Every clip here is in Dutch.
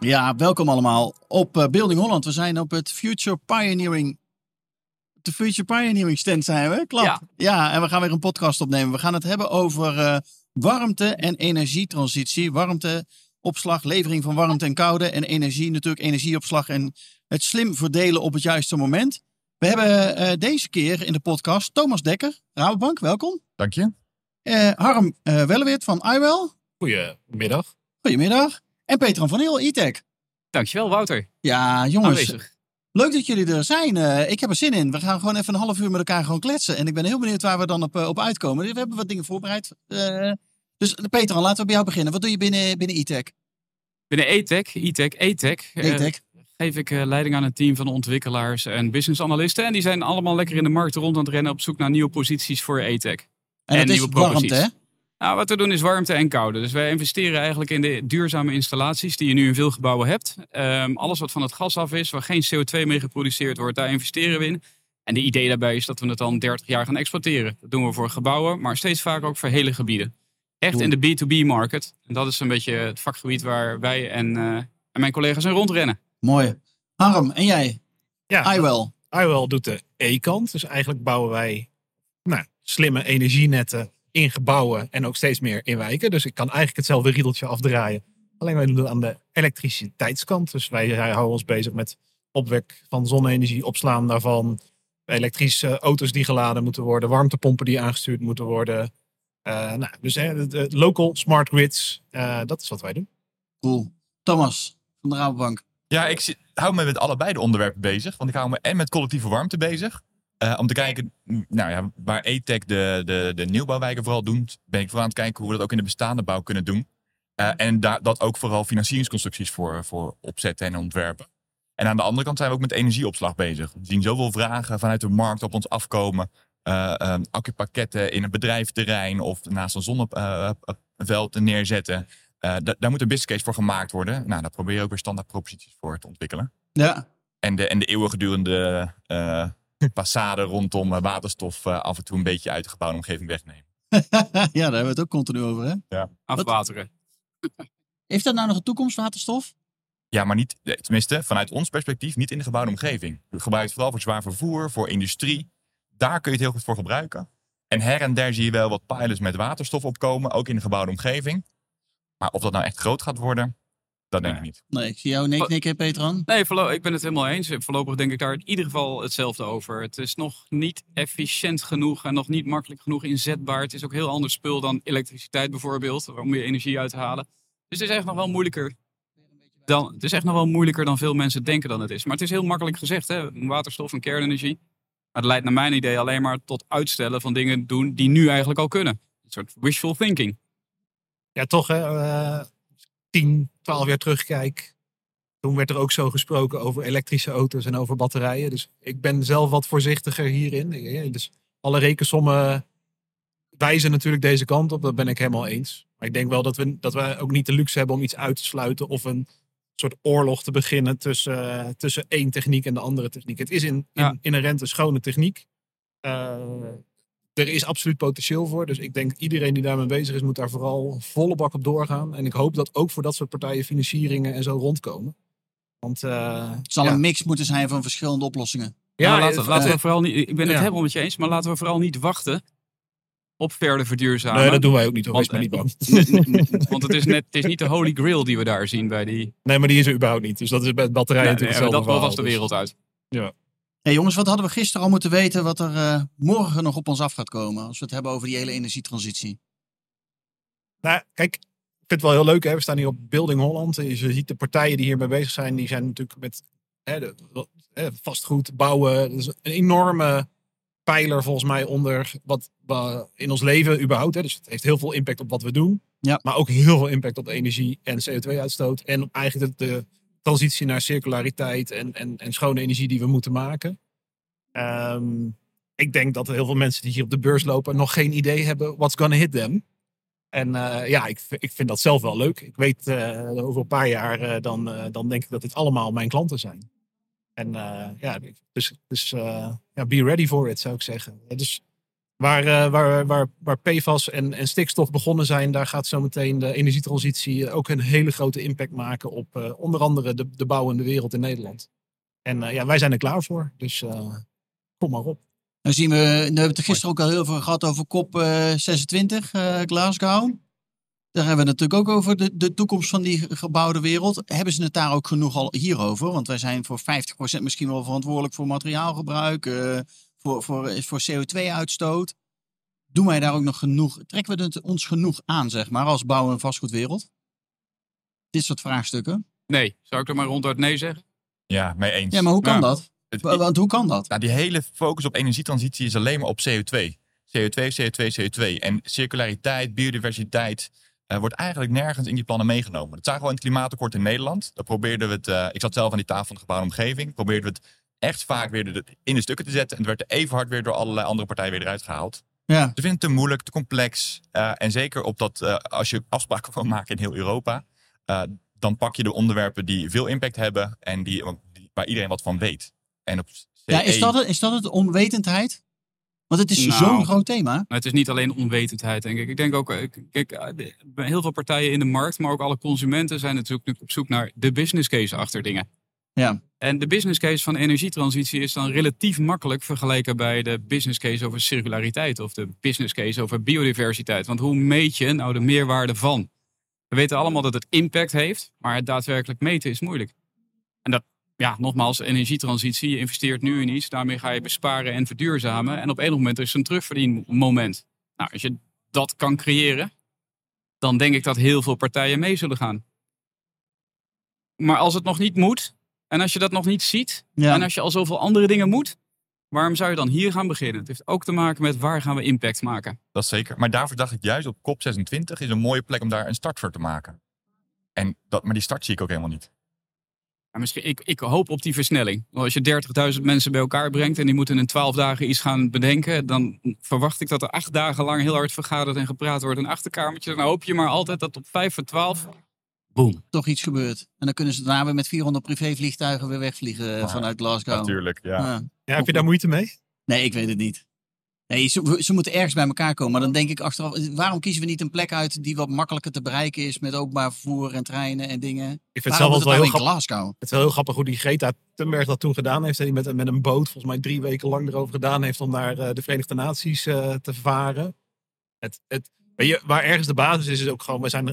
Ja, welkom allemaal op uh, Building Holland. We zijn op het Future Pioneering. De Future Pioneering stand zijn we. Klap. Ja. ja, en we gaan weer een podcast opnemen. We gaan het hebben over uh, warmte en energietransitie. Warmteopslag, levering van warmte en koude. En energie, natuurlijk energieopslag en het slim verdelen op het juiste moment. We hebben uh, deze keer in de podcast Thomas Dekker, Rabobank, welkom. Dank je. Harm Welleweert van iWell. Goedemiddag. Goedemiddag. En Peter van Heel, E-Tech. Dankjewel, Wouter. Ja, jongens. Aanwezig. Leuk dat jullie er zijn. Uh, ik heb er zin in. We gaan gewoon even een half uur met elkaar gewoon kletsen. En ik ben heel benieuwd waar we dan op, uh, op uitkomen. We hebben wat dingen voorbereid. Uh, dus Peter, laten we bij jou beginnen. Wat doe je binnen, binnen E-Tech? Binnen E-Tech, E-Tech, E-Tech. Geef ik leiding aan een team van ontwikkelaars en business analisten. En die zijn allemaal lekker in de markt rond aan het rennen op zoek naar nieuwe posities voor E-Tech. En, en dat nieuwe is warmte, hè? Nou, wat we doen is warmte en koude. Dus wij investeren eigenlijk in de duurzame installaties die je nu in veel gebouwen hebt. Um, alles wat van het gas af is, waar geen CO2 mee geproduceerd wordt, daar investeren we in. En de idee daarbij is dat we het dan 30 jaar gaan exporteren. Dat doen we voor gebouwen, maar steeds vaker ook voor hele gebieden. Echt in de B2B-market. En dat is een beetje het vakgebied waar wij en, uh, en mijn collega's in rondrennen. Mooi. Harm, en jij? Ja, iWell. iWell doet de E-kant. Dus eigenlijk bouwen wij nou, slimme energienetten in gebouwen en ook steeds meer in wijken. Dus ik kan eigenlijk hetzelfde riedeltje afdraaien. Alleen wij doen het aan de elektriciteitskant. Dus wij houden ons bezig met opwek van zonne-energie, opslaan daarvan. Elektrische auto's die geladen moeten worden, warmtepompen die aangestuurd moeten worden. Uh, nou, dus uh, de local smart grids, uh, dat is wat wij doen. Cool. Thomas van de Rabobank. Ja, ik zit, hou me met allebei de onderwerpen bezig. Want ik hou me en met collectieve warmte bezig. Uh, om te kijken nou ja, waar E-Tech de, de, de nieuwbouwwijken vooral doet, ben ik vooral aan het kijken hoe we dat ook in de bestaande bouw kunnen doen. Uh, en daar, dat ook vooral financieringsconstructies voor, voor opzetten en ontwerpen. En aan de andere kant zijn we ook met energieopslag bezig. We zien zoveel vragen vanuit de markt op ons afkomen. Uh, um, accupakketten in een bedrijfterrein of naast een zonneveld neerzetten. daar moet een business case voor gemaakt worden. Nou, daar probeer je ook weer standaard proposities voor te ontwikkelen. Ja. En de, en de eeuwigdurende passade rondom waterstof uh, af en toe een beetje uit de gebouwde omgeving wegnemen. ja, daar hebben we het ook continu over, hè? Ja. Afwateren. Heeft dat nou nog een toekomst, waterstof? Ja, maar niet, tenminste, vanuit ons perspectief, niet in de gebouwde omgeving. We gebruiken het vooral voor zwaar vervoer, voor industrie. Daar kun je het heel goed voor gebruiken. En her en der zie je wel wat pilots met waterstof opkomen, ook in de gebouwde omgeving. Maar of dat nou echt groot gaat worden, dat denk ik niet. Nee, ik zie jou nee knikken, Petran. Nee, ik ben het helemaal eens. Voorlopig denk ik daar in ieder geval hetzelfde over. Het is nog niet efficiënt genoeg en nog niet makkelijk genoeg inzetbaar. Het is ook heel ander spul dan elektriciteit bijvoorbeeld, om je energie uit te halen. Dus het is echt nog wel moeilijker dan, het is echt nog wel moeilijker dan veel mensen denken dan het is. Maar het is heel makkelijk gezegd, hè? waterstof en kernenergie. Maar het leidt naar mijn idee alleen maar tot uitstellen van dingen doen die nu eigenlijk al kunnen. Een soort wishful thinking. Ja, toch hè. Uh 10, 12 jaar terugkijk, toen werd er ook zo gesproken over elektrische auto's en over batterijen. Dus ik ben zelf wat voorzichtiger hierin. Dus alle rekensommen wijzen natuurlijk deze kant op, dat ben ik helemaal eens. Maar ik denk wel dat we, dat we ook niet de luxe hebben om iets uit te sluiten of een soort oorlog te beginnen tussen, tussen één techniek en de andere techniek. Het is in, in, Ja. inherent een schone techniek. Uh, er is absoluut potentieel voor. Dus ik denk iedereen die daarmee bezig is, moet daar vooral volle bak op doorgaan. En ik hoop dat ook voor dat soort partijen financieringen en zo rondkomen. Want uh, Het zal ja. een mix moeten zijn van verschillende oplossingen. Ja, Ja, laten, eh, laten we eh, vooral niet, ik ben het ja. helemaal met je eens, maar laten we vooral niet wachten op verder verduurzamen. Nee, dat doen wij ook niet hoor. Want, maar niet bang. Want het is, net, het is niet de holy grail die we daar zien bij die... Nee, maar die is er überhaupt niet. Dus dat is bij batterijen Nee, natuurlijk nee, dat hetzelfde was de wereld uit. Dus, Hey jongens, wat hadden we gisteren al moeten weten wat er uh, morgen nog op ons af gaat komen? Als we het hebben over die hele energietransitie. Nou, kijk, ik vind het wel heel leuk. Hè? We staan hier op Building Holland. Je ziet de partijen die hiermee bezig zijn. Die zijn natuurlijk met hè, de, hè, vastgoed, bouwen. Dat is een enorme pijler volgens mij onder wat in ons leven überhaupt. Hè? Dus het heeft heel veel impact op wat we doen. Ja. Maar ook heel veel impact op energie en CO2-uitstoot. En op eigenlijk de, de transitie naar circulariteit en, en, en schone energie die we moeten maken. Ehm, ik denk dat er heel veel mensen die hier op de beurs lopen nog geen idee hebben what's gonna hit them. En eh, ja, ik, ik vind dat zelf wel leuk. Ik weet uh, over een paar jaar, uh, dan, dan denk ik dat dit allemaal mijn klanten zijn. En ja, dus, dus ja, be ready for it zou ik zeggen. Dus waar, waar, waar, waar PFAS en, en stikstof begonnen zijn, daar gaat zometeen de energietransitie ook een hele grote impact maken op onder andere de, de bouwende wereld in Nederland. En ja, wij zijn er klaar voor. Dus kom maar op. Dan zien we, we hebben het gisteren ook al heel veel gehad over COP 26, uh, Glasgow. Daar hebben we het natuurlijk ook over de, de toekomst van die gebouwde wereld. Hebben ze het daar ook genoeg al hierover? Want wij zijn voor 50% misschien wel verantwoordelijk voor materiaalgebruik, uh, voor, voor, voor CO2-uitstoot. Doen wij daar ook nog genoeg? Trekken we het ons genoeg aan, zeg maar, als bouw- en vastgoedwereld? Dit soort vraagstukken? Nee, zou ik er maar ronduit nee zeggen? Ja, mee eens. Ja, maar hoe kan Ja. dat? Het- Want hoe kan dat? Nou, die hele focus op energietransitie is alleen maar op CO2. CO2, CO2, CO2. En circulariteit, biodiversiteit eh, wordt eigenlijk nergens in die plannen meegenomen. Dat zagen we in het klimaatakkoord in Nederland. Daar probeerden we het, eh, ik zat zelf aan die tafel van de gebouwde omgeving, probeerden we het echt vaak weer de- in de stukken te zetten. En het werd er even hard weer door allerlei andere partijen weer eruit gehaald. Ja, Ze vinden het te moeilijk, te complex. eh, en zeker op dat, eh, als je afspraken wil maken in heel Europa, eh, dan pak je de onderwerpen die veel impact hebben en die, die- waar iedereen wat van weet. En op ja is, dat het, is dat het onwetendheid? Want het is Nou. zo'n groot thema. Maar het is niet alleen onwetendheid, denk ik. Ik denk ook, kijk, heel veel partijen in de markt, maar ook alle consumenten zijn natuurlijk nu op zoek naar de business case achter dingen. Ja. En de business case van energietransitie is dan relatief makkelijk vergeleken bij de business case over circulariteit of de business case over biodiversiteit. Want hoe meet je nou de meerwaarde van? We weten allemaal dat het impact heeft, maar het daadwerkelijk meten is moeilijk. En dat, ja, nogmaals, energietransitie. Je investeert nu in iets, daarmee ga je besparen en verduurzamen. En op enig moment is een terugverdienmoment. Nou, als je dat kan creëren, dan denk ik dat heel veel partijen mee zullen gaan. Maar als het nog niet moet, en als je dat nog niet ziet, Ja. en als je al zoveel andere dingen moet, waarom zou je dan hier gaan beginnen? Het heeft ook te maken met waar gaan we impact maken. Dat zeker. Maar daarvoor dacht ik juist op COP26 is een mooie plek om daar een start voor te maken. En dat, maar die start zie ik ook helemaal niet. Maar misschien, ik, ik hoop op die versnelling. Want Als je 30.000 mensen bij elkaar brengt en die moeten in 12 dagen iets gaan bedenken, dan verwacht ik dat er acht dagen lang heel hard vergaderd en gepraat wordt in een achterkamertje. Dan hoop je maar altijd dat op 5 voor 12, boom. toch iets gebeurt. En dan kunnen ze daarna weer met 400 privévliegtuigen weer wegvliegen eh, vanuit Glasgow. Natuurlijk, ja. Ja. Ja, heb je daar moeite mee? Nee, ik weet het niet. Nee, ze, ze moeten ergens bij elkaar komen. Maar dan denk ik achteraf, waarom kiezen we niet een plek uit die wat makkelijker te bereiken is met openbaar vervoer en treinen en dingen? Ik vind het zelf wel heel nou in grappig. Glasgow? Het is wel heel grappig hoe die Greta Thunberg dat toen gedaan heeft. Die met, met een boot volgens mij drie weken lang erover gedaan heeft om naar eh, de Verenigde Naties eh, te varen. Het, het, weet je, waar ergens de basis is, is ook gewoon, we zijn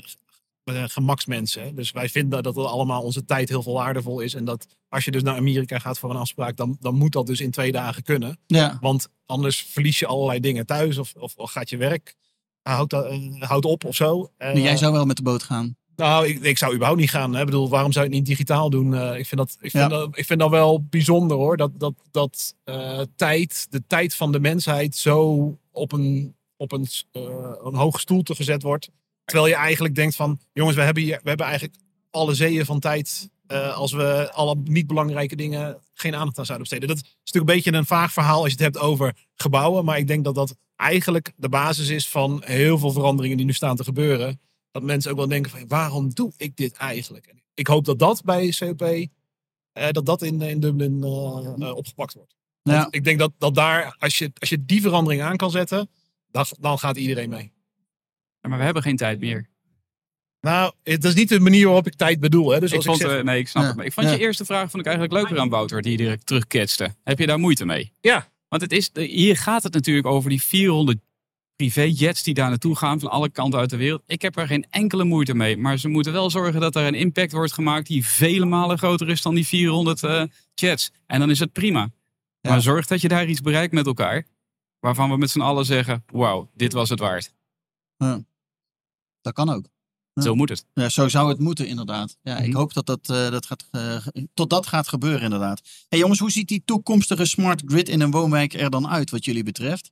gemaksmensen. hè. Dus wij vinden dat het allemaal onze tijd heel veel waardevol is. En dat als je dus naar Amerika gaat voor een afspraak, dan, dan moet dat dus in twee dagen kunnen. Ja, Want anders verlies je allerlei dingen thuis of, of, of gaat je werk houdt, eh, houdt op of zo. Eh, maar jij zou wel met de boot gaan. nou, ik, ik zou überhaupt niet gaan. Hè. Ik bedoel, waarom zou je het niet digitaal doen? Eh, ik, vind dat, ik, vind Ja. dat, ik vind dat wel bijzonder hoor. Dat, dat, dat eh, tijd, de tijd van de mensheid zo op een, op een, eh, een hoge stoel te gezet wordt. Terwijl je eigenlijk denkt van, jongens, we hebben, we hebben eigenlijk alle zeeën van tijd. eh, als we alle niet belangrijke dingen geen aandacht aan zouden besteden. Dat is natuurlijk een beetje een vaag verhaal als je het hebt over gebouwen. Maar ik denk dat dat eigenlijk de basis is van heel veel veranderingen die nu staan te gebeuren dat mensen ook wel denken van waarom doe ik dit eigenlijk? En ik hoop dat dat bij COP, eh, dat dat in, in Dublin eh, opgepakt wordt. Ja. ik denk dat, dat daar, als je, als je die verandering aan kan zetten, dan, dan gaat iedereen mee. Ja, maar we hebben geen tijd meer. Nou, het is niet de manier waarop ik tijd bedoel. Hè? Dus ik als vond, ik zeg, eh, nee, ik snap Ja, het. Maar ik vond ja. je eerste vraag vond ik eigenlijk leuker aan Wouter, die je direct terugketste. Heb je daar moeite mee? Ja. Want het is, hier gaat het natuurlijk over die 400 privéjets die daar naartoe gaan van alle kanten uit de wereld. Ik heb er geen enkele moeite mee. Maar ze moeten wel zorgen dat er een impact wordt gemaakt die vele malen groter is dan die 400 eh, jets. En dan is het prima. Ja. Maar zorg dat je daar iets bereikt met elkaar. Waarvan we met z'n allen zeggen, wauw, dit was het waard. Dat kan ook. Ja. Zo moet het. Ja, zo zou het moeten, inderdaad. Ja, Ik Mhm. hoop dat dat, eh, dat gaat, eh, tot dat gaat gebeuren, inderdaad. Hey jongens, hoe ziet die toekomstige smart grid in een woonwijk er dan uit, wat jullie betreft?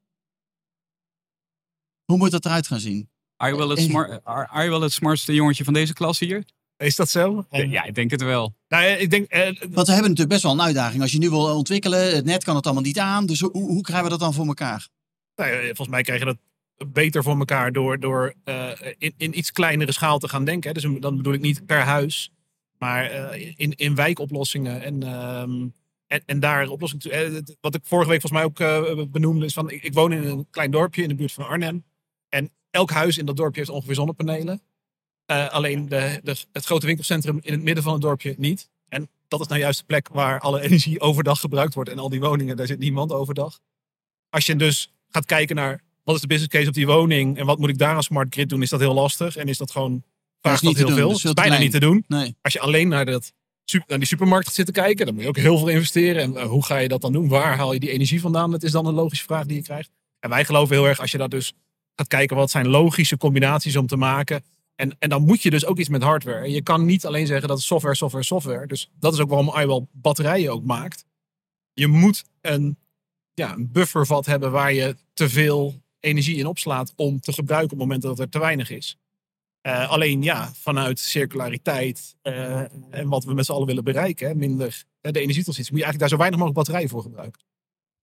Hoe moet dat eruit gaan zien? Are you wel het, Eh, smart, are, are you wel het smartste jongetje van deze klas hier? Is dat zo? En- Ja, ik denk het wel. Nou, ik denk, eh, Want we hebben natuurlijk best wel een uitdaging. Als je nu wil ontwikkelen, het net kan het allemaal niet aan. Dus hoe, hoe krijgen we dat dan voor elkaar? nou volgens mij krijg je dat beter voor elkaar door, door eh, in, in iets kleinere schaal te gaan denken. Dus dan bedoel ik niet per huis, maar eh, in, in wijkoplossingen. En, ehm, en, en daar oplossingen. eh, Wat ik vorige week volgens mij ook benoemde, is van ik, woon in een klein dorpje in de buurt van Arnhem. En elk huis in dat dorpje heeft ongeveer zonnepanelen. Alleen de, de, het grote winkelcentrum in het midden van het dorpje niet. En dat is nou juist de plek waar alle energie overdag gebruikt wordt. En al die woningen, daar zit niemand overdag. Als je dus gaat kijken naar wat is de business case op die woning en wat moet ik daar aan smart grid doen, is dat heel lastig. En is dat gewoon, vraagt niet dat heel te doen, veel. dat is veel is te bijna klein. niet te doen. Nee. Als je alleen naar, dat, naar die supermarkt gaat zitten kijken, dan moet je ook heel veel investeren. En eh, hoe ga je dat dan doen? Waar haal je die energie vandaan? Dat is dan een logische vraag die je krijgt. En wij geloven heel erg, als je dat dus gaat kijken, wat zijn logische combinaties om te maken. En, en dan moet je dus ook iets met hardware. En je kan niet alleen zeggen dat software, software, software. Dus dat is ook waarom iWell batterijen ook maakt. Je moet een, ja, een buffervat hebben waar je te veel energie in opslaat om te gebruiken op het moment dat er te weinig is. Eh, alleen ja, vanuit circulariteit eh, en wat we met z'n allen willen bereiken, hè, minder de energietransitie, moet je eigenlijk daar zo weinig mogelijk batterijen voor gebruiken.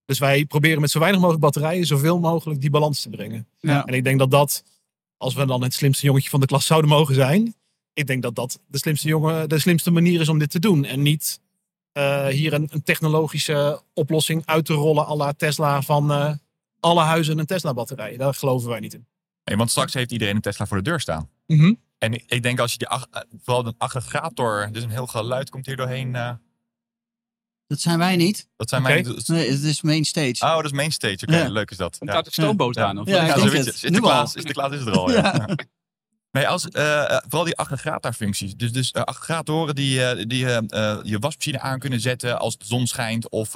Dus wij proberen met zo weinig mogelijk batterijen zoveel mogelijk die balans te brengen. Ja. En ik denk dat dat, als we dan het slimste jongetje van de klas zouden mogen zijn, ik denk dat dat de slimste, jongen, de slimste manier is om dit te doen. En niet eh, hier een, een technologische oplossing uit te rollen à la Tesla van alle huizen een Tesla batterij. Daar geloven wij niet in. Nee, want straks heeft iedereen een Tesla voor de deur staan. Mhm. En ik, denk als je die, ag- eh, vooral een aggregator, dus een heel geluid komt hier doorheen. eh, Dat zijn wij niet. dat zijn Oké. mijn... Nee, het is main stage. Oh, dat is mainstage. Oké, Ja. leuk is dat. Komt Ja. daar de stoomboot Ja. aan? Of Ja, wat? ik Ja, denk zoiets. het. Sinterklaas, Nu al. Sinterklaas is er al. Ja. Nee, als, eh, vooral die aggregatorfuncties. Dus, dus aggregatoren die, eh, die je wasmachine aan kunnen zetten als de zon schijnt. Of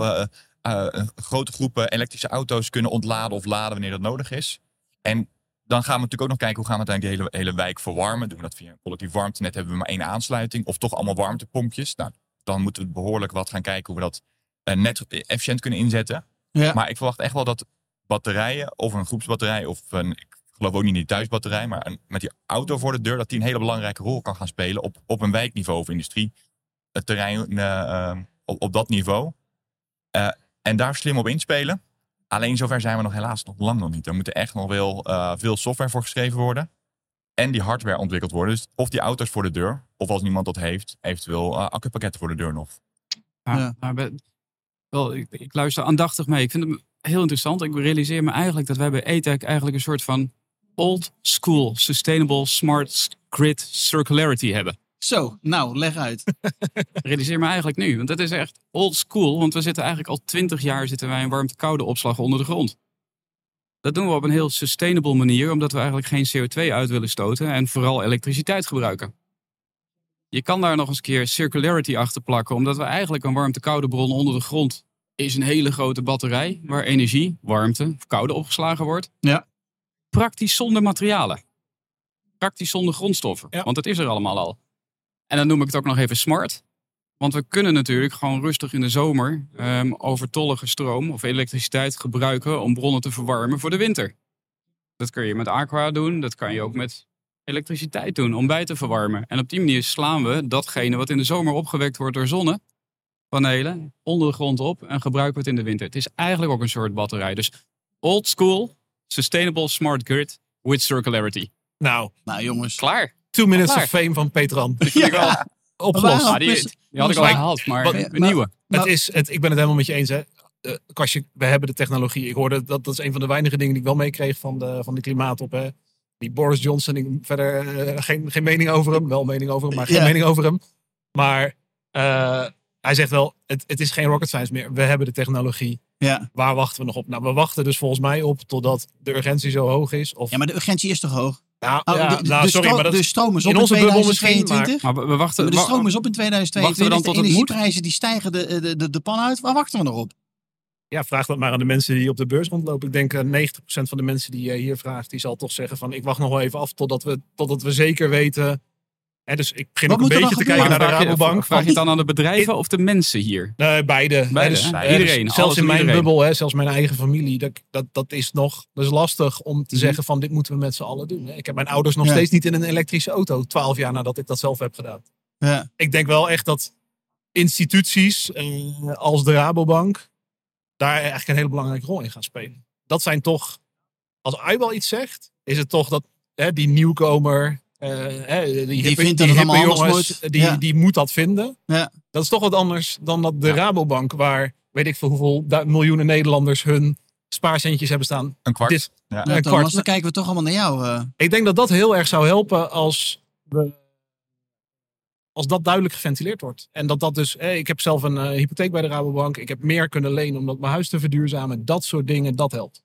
grote groepen elektrische auto's kunnen ontladen of laden wanneer dat nodig is. En dan gaan we natuurlijk ook nog kijken hoe gaan we uiteindelijk die hele, hele wijk verwarmen. Doen we dat via een collectief warmtenet? Hebben we maar één aansluiting? Of toch allemaal warmtepompjes? Nou, dan moeten we behoorlijk wat gaan kijken hoe we dat eh, net efficiënt kunnen inzetten. Ja. Maar ik verwacht echt wel dat batterijen, of een groepsbatterij, of een, ik geloof ook niet in die thuisbatterij, maar een, met die auto voor de deur, dat die een hele belangrijke rol kan gaan spelen op, op een wijkniveau of industrie. Het terrein eh, eh, op, op dat niveau. Eh, en daar slim op inspelen. Alleen zover zijn we nog helaas nog lang nog niet. Er moet echt nog wel eh, veel software voor geschreven worden. En die hardware ontwikkeld worden. Dus of die auto's voor de deur, of als niemand dat heeft, eventueel eh, accupakketten voor de deur nog. Ja, Ja. maar we- wel, ik, ik luister aandachtig mee. Ik vind het heel interessant. Ik realiseer me eigenlijk dat wij bij ETEC eigenlijk een soort van old school sustainable smart grid circularity hebben. Zo, nou, leg uit. realiseer me eigenlijk nu. Want dat is echt old school. Want we zitten eigenlijk al twintig jaar zitten wij in warmte-koude opslag onder de grond. Dat doen we op een heel sustainable manier, omdat we eigenlijk geen CO2 uit willen stoten en vooral elektriciteit gebruiken. Je kan daar nog eens een keer circularity achter plakken, omdat we eigenlijk een warmte-koude bron onder de grond is een hele grote batterij waar energie, warmte of koude opgeslagen wordt. Ja. Praktisch zonder materialen. Praktisch zonder grondstoffen. Ja. Want dat is er allemaal al. En dan noem ik het ook nog even smart. Want we kunnen natuurlijk gewoon rustig in de zomer ehm, overtollige stroom of elektriciteit gebruiken om bronnen te verwarmen voor de winter. Dat kun je met aqua doen, dat kan je ook met elektriciteit doen om bij te verwarmen. En op die manier slaan we datgene wat in de zomer opgewekt wordt door zonnepanelen onder de grond op en gebruiken we het in de winter. Het is eigenlijk ook een soort batterij. Dus old school, sustainable smart grid with circularity. Nou, Nou, jongens. Klaar. Two minutes Klaar. of fame van Petran. Die vind ik wel. Opgelost. Maar Ah, die, die had ik al gehaald, maar wat- een nieuwe. Maar- Het is, het, ik ben het helemaal met je eens. Hè. Kastje, we hebben de technologie. Ik hoorde dat dat is een van de weinige dingen die ik wel meekreeg van de, van de klimaatop. Hè. Die Boris Johnson, ik, verder eh, geen, geen mening over hem. Wel mening over hem, maar geen Ja. mening over hem. Maar eh, hij zegt wel, het, het is geen rocket science meer. We hebben de technologie. Ja. Waar wachten we nog op? Nou, we wachten dus volgens mij op totdat de urgentie zo hoog is. Of, ja, maar de urgentie is toch hoog? Nou, Oh, ja, de, nou, sorry, maar dat de stroom is op in in onze bubbel misschien, 2022. Maar we, we wachten. Maar de stroom is op in 2022. Wachten we dan tot de energieprijzen die stijgen de, de, de, de pan uit. Waar wachten we nog op? Ja, vraag dat maar aan de mensen die op de beurs rondlopen. Ik denk eh, 90% van de mensen die je hier vraagt, die zal toch zeggen van ik wacht nog wel even af totdat we, totdat we zeker weten Hè, dus ik begin Wat ook een beetje te kijken naar de je, Rabobank. vraag je het dan aan de bedrijven of de mensen hier? Nee, beide. Beide, dus, dus Iedereen, alles zelfs in mijn iedereen. bubbel, hè, zelfs mijn eigen familie, dat, dat, dat is nog dat is lastig om Mhm. te zeggen van dit moeten we met z'n allen doen. hè. Ik heb mijn ouders nog Ja. steeds niet in een elektrische auto, twaalf jaar nadat ik dat zelf heb gedaan. Ja. Ik denk wel echt dat instituties eh, als de Rabobank daar eigenlijk een hele belangrijke rol in gaan spelen. Dat zijn toch, als Aibal iets zegt, is het toch dat hè, die nieuwkomer, eh, die, hippe- vindt dat die allemaal jongens, moet. die, Ja. die moet dat vinden. Ja. Dat is toch wat anders dan dat de Rabobank, waar weet ik veel hoeveel miljoenen Nederlanders hun spaarcentjes hebben staan. Een kwart. Dit- ja. Ja, een Thomas, kwart. dan kijken we toch allemaal naar jou. eh. Ik denk dat dat heel erg zou helpen als we als dat duidelijk geventileerd wordt. En dat dat dus, ik heb zelf een eh, hypotheek bij de Rabobank. Ik heb meer kunnen lenen om dat mijn huis te verduurzamen. Dat soort dingen, dat helpt.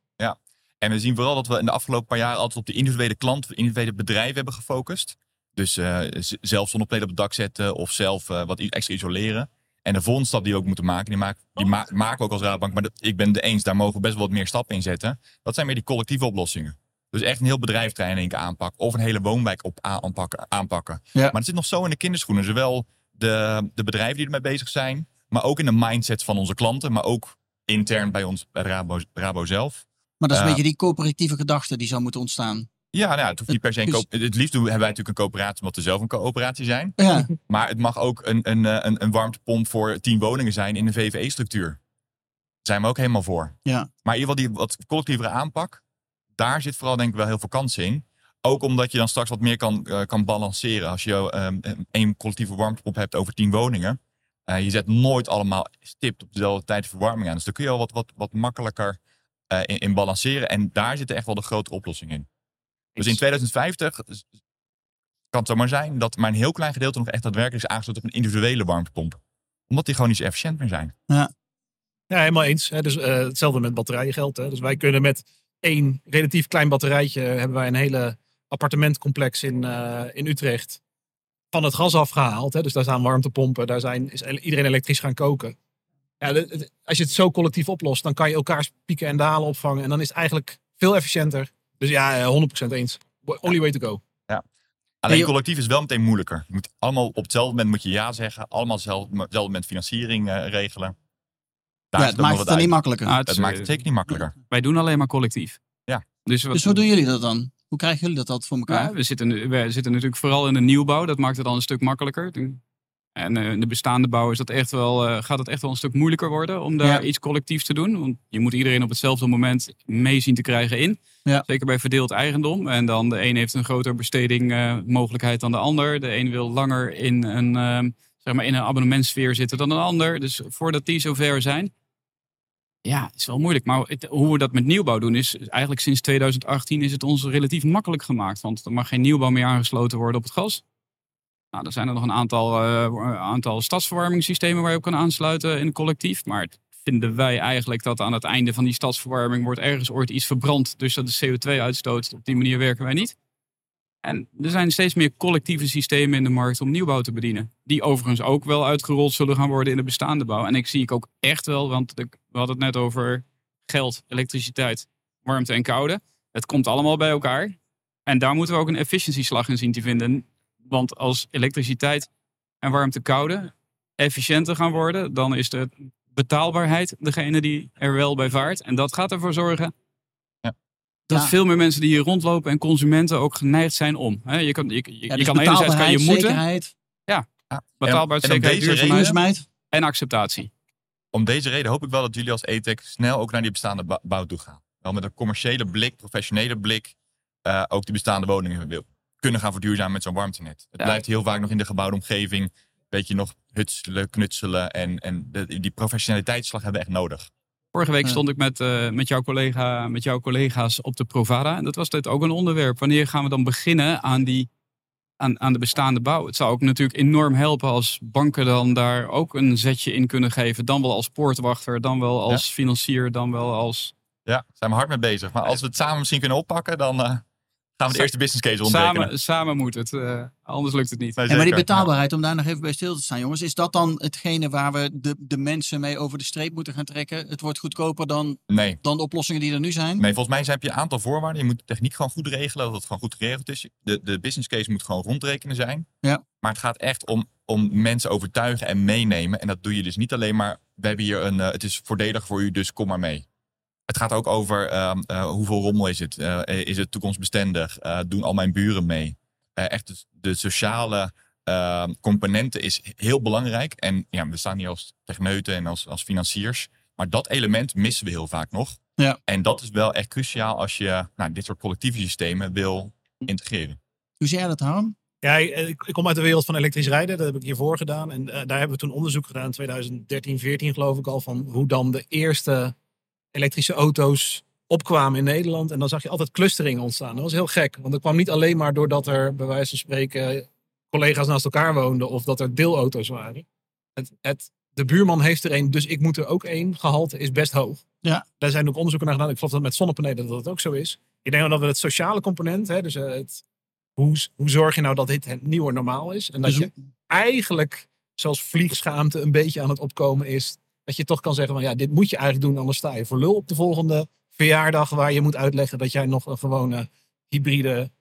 En we zien vooral dat we in de afgelopen paar jaar altijd op de individuele klant, de individuele bedrijven hebben gefocust. Dus eh, z- zelf zonnepanelen op het dak zetten of zelf eh, wat extra isoleren. En de volgende stap die we ook moeten maken, die, maak, die ma- maken we ook als Raadbank. Maar dat- ik ben het eens, daar mogen we best wel wat meer stappen in zetten. Dat zijn meer die collectieve oplossingen. Dus echt een heel bedrijfterrein in één keer aanpakken. Of een hele woonwijk op aanpakken. aanpakken. Ja. Maar het zit nog zo in de kinderschoenen. Zowel de, de bedrijven die ermee bezig zijn. Maar ook in de mindset van onze klanten. Maar ook intern bij ons, bij Rabo, Rabo zelf. Maar dat is een beetje die coöperatieve gedachte die zou moeten ontstaan. Ja, nou, ja, het hoeft niet per se een Het liefst hebben wij natuurlijk een coöperatie, omdat we zelf een coöperatie zijn. Ja, Maar het mag ook een, een, eh, een, een warmtepomp voor tien woningen zijn in een VVE-structuur. Daar zijn we ook helemaal voor. Ja. Maar in ieder geval die wat collectievere aanpak, daar zit vooral denk ik wel heel veel kansen in. Ook omdat je dan straks wat meer kan, eh, kan balanceren. Als je ehm, één collectieve warmtepomp hebt over tien woningen. eh, je zet nooit allemaal stipt op dezelfde tijd de verwarming aan. Dus dan kun je al wat, wat, wat makkelijker eh, in, in balanceren. En daar zit echt wel de grote oplossing in. Dus in 2050 kan het zomaar zijn dat maar een heel klein gedeelte nog echt daadwerkelijk is aangesloten op een individuele warmtepomp. Omdat die gewoon niet zo efficiënt meer zijn. Ja, helemaal eens. Hè. Dus, eh, hetzelfde met batterijen geldt. Hè. Dus wij kunnen met één relatief klein batterijtje... hebben wij een hele appartementcomplex in, eh, in Utrecht van het gas afgehaald. Hè. Dus daar staan warmtepompen. Daar zijn, is iedereen elektrisch gaan koken. Ja, de- de- als je het zo collectief oplost... dan kan je elkaars pieken en dalen opvangen. En dan is het eigenlijk veel efficiënter. Dus ja, eh, 100% eens. Only way to go. Alleen je- collectief is wel meteen moeilijker. Je moet allemaal op hetzelfde moment moet je ja zeggen. Allemaal hetzelfde, hetzelfde moment financiering eh, regelen. Daar ja zit het maakt het wat dan niet makkelijker. Ah, het Het is, maakt eh, het zeker niet makkelijker. Wij doen alleen maar collectief. Ja. Dus, wat, dus hoe doen jullie dat dan? Hoe krijgen jullie dat altijd voor elkaar? Ja, we, zitten, we zitten natuurlijk vooral in de nieuwbouw. Dat maakt het dan een stuk makkelijker. En eh, in de bestaande bouw is dat echt wel, eh, gaat het echt wel een stuk moeilijker worden om daar Ja. iets collectiefs te doen. Want je moet iedereen op hetzelfde moment mee zien te krijgen in. Ja. Zeker bij verdeeld eigendom. En dan de een heeft een grotere besteding eh, mogelijkheid dan de ander. De een wil langer in een, eh, zeg maar in een abonnementsfeer zitten dan een ander. Dus voordat die zover zijn. Ja, is wel moeilijk. Maar het- hoe we dat met nieuwbouw doen is eigenlijk sinds 2018 is het ons relatief makkelijk gemaakt. Want er mag geen nieuwbouw meer aangesloten worden op het gas. Nou, er zijn er nog een aantal, eh, aantal stadsverwarmingssystemen waar je op kan aansluiten in een collectief. Maar vinden wij eigenlijk dat aan het einde van die stadsverwarming wordt ergens ooit iets verbrand. Dus dat de CO2 uitstoot. Op die manier werken wij niet. En er zijn steeds meer collectieve systemen in de markt om nieuwbouw te bedienen. Die overigens ook wel uitgerold zullen gaan worden in de bestaande bouw. En ik zie ik ook echt wel, want we hadden het net over geld, elektriciteit, warmte en koude. Het komt allemaal bij elkaar. En daar moeten we ook een efficiëntieslag in zien te vinden. Want als elektriciteit en warmte koude efficiënter gaan worden, dan is de betaalbaarheid degene die er wel bij vaart. En dat gaat ervoor zorgen Ja. dat Ja. veel meer mensen die hier rondlopen en consumenten ook geneigd zijn om. Je kan, je, je, Ja, je dus kan enerzijds kan je moeten, zekerheid, betaalbaarheid, En- zekerheid, deze duurzaamheid duurzaamheid. en acceptatie. Om deze reden hoop ik wel dat jullie als ETEC snel ook naar die bestaande bouw toe gaan. Wel met een commerciële blik, professionele blik, eh, ook die bestaande woningen wil kunnen gaan verduurzamen met zo'n warmtenet. Het Ja. blijft heel vaak nog in de gebouwde omgeving, weet je, nog hutselen, knutselen en, en de- die professionaliteitsslag hebben we echt nodig. Vorige week stond ik met, eh, met, jouw collega, met jouw collega's op de Provada. En dat was dit ook een onderwerp. Wanneer gaan we dan beginnen aan, die, aan, aan de bestaande bouw? Het zou ook natuurlijk enorm helpen als banken dan daar ook een zetje in kunnen geven. Dan wel als poortwachter, dan wel als financier, dan wel als... Ja, zijn we hard mee bezig. Maar als we het samen misschien kunnen oppakken, dan eh, gaan Gaan we de eerste business case. Samen, samen moet het, eh, anders lukt het niet. Nee, En maar die betaalbaarheid, om daar nog even bij stil te staan, jongens. Is dat dan hetgene waar we de, de mensen mee over de streep moeten gaan trekken? Het wordt goedkoper dan. Nee. dan de oplossingen die er nu zijn? Nee, volgens mij heb je een aantal voorwaarden. Je moet de techniek gewoon goed regelen, dat het gewoon goed geregeld is. De, de business case moet gewoon rondrekenen zijn. Ja. Maar het gaat echt om, om mensen overtuigen en meenemen. En dat doe je dus niet alleen maar, we hebben hier een, eh, het is voordelig voor u, dus kom maar mee. Het gaat ook over ehm, eh, hoeveel rommel is het? Eh, is het toekomstbestendig? Eh, doen al mijn buren mee? Eh, echt de, de sociale ehm, componenten is heel belangrijk. En ja, we staan hier als techneuten en als, als financiers. Maar dat element missen we heel vaak nog. Ja. En dat is wel echt cruciaal als je nou, dit soort collectieve systemen wil integreren. Hoe zie jij dat, Harm? Ja, ik, kom uit de wereld van elektrisch rijden. Dat heb ik hiervoor gedaan. En eh, daar hebben we toen onderzoek gedaan in 2013, 14 geloof ik al. Van hoe dan de eerste elektrische auto's opkwamen in Nederland. En dan zag je altijd clusteringen ontstaan. Dat was heel gek. Want dat kwam niet alleen maar doordat er bij wijze van spreken collega's naast elkaar woonden. Of dat er deelauto's waren. Het, het, de buurman heeft er een, dus ik moet er ook één. Gehalte is best hoog. Ja. Daar zijn ook onderzoeken naar gedaan. Ik geloof dat met zonnepanelen dat het ook zo is. Ik denk dat we het sociale component, hè, dus eh, het, hoe, hoe zorg je nou dat dit het nieuwe normaal is? En dat Dus- je eigenlijk, zoals vliegschaamte een beetje aan het opkomen is, dat je toch kan zeggen van ja, dit moet je eigenlijk doen, anders sta je voor lul op de volgende verjaardag waar je moet uitleggen dat jij nog een gewone hybride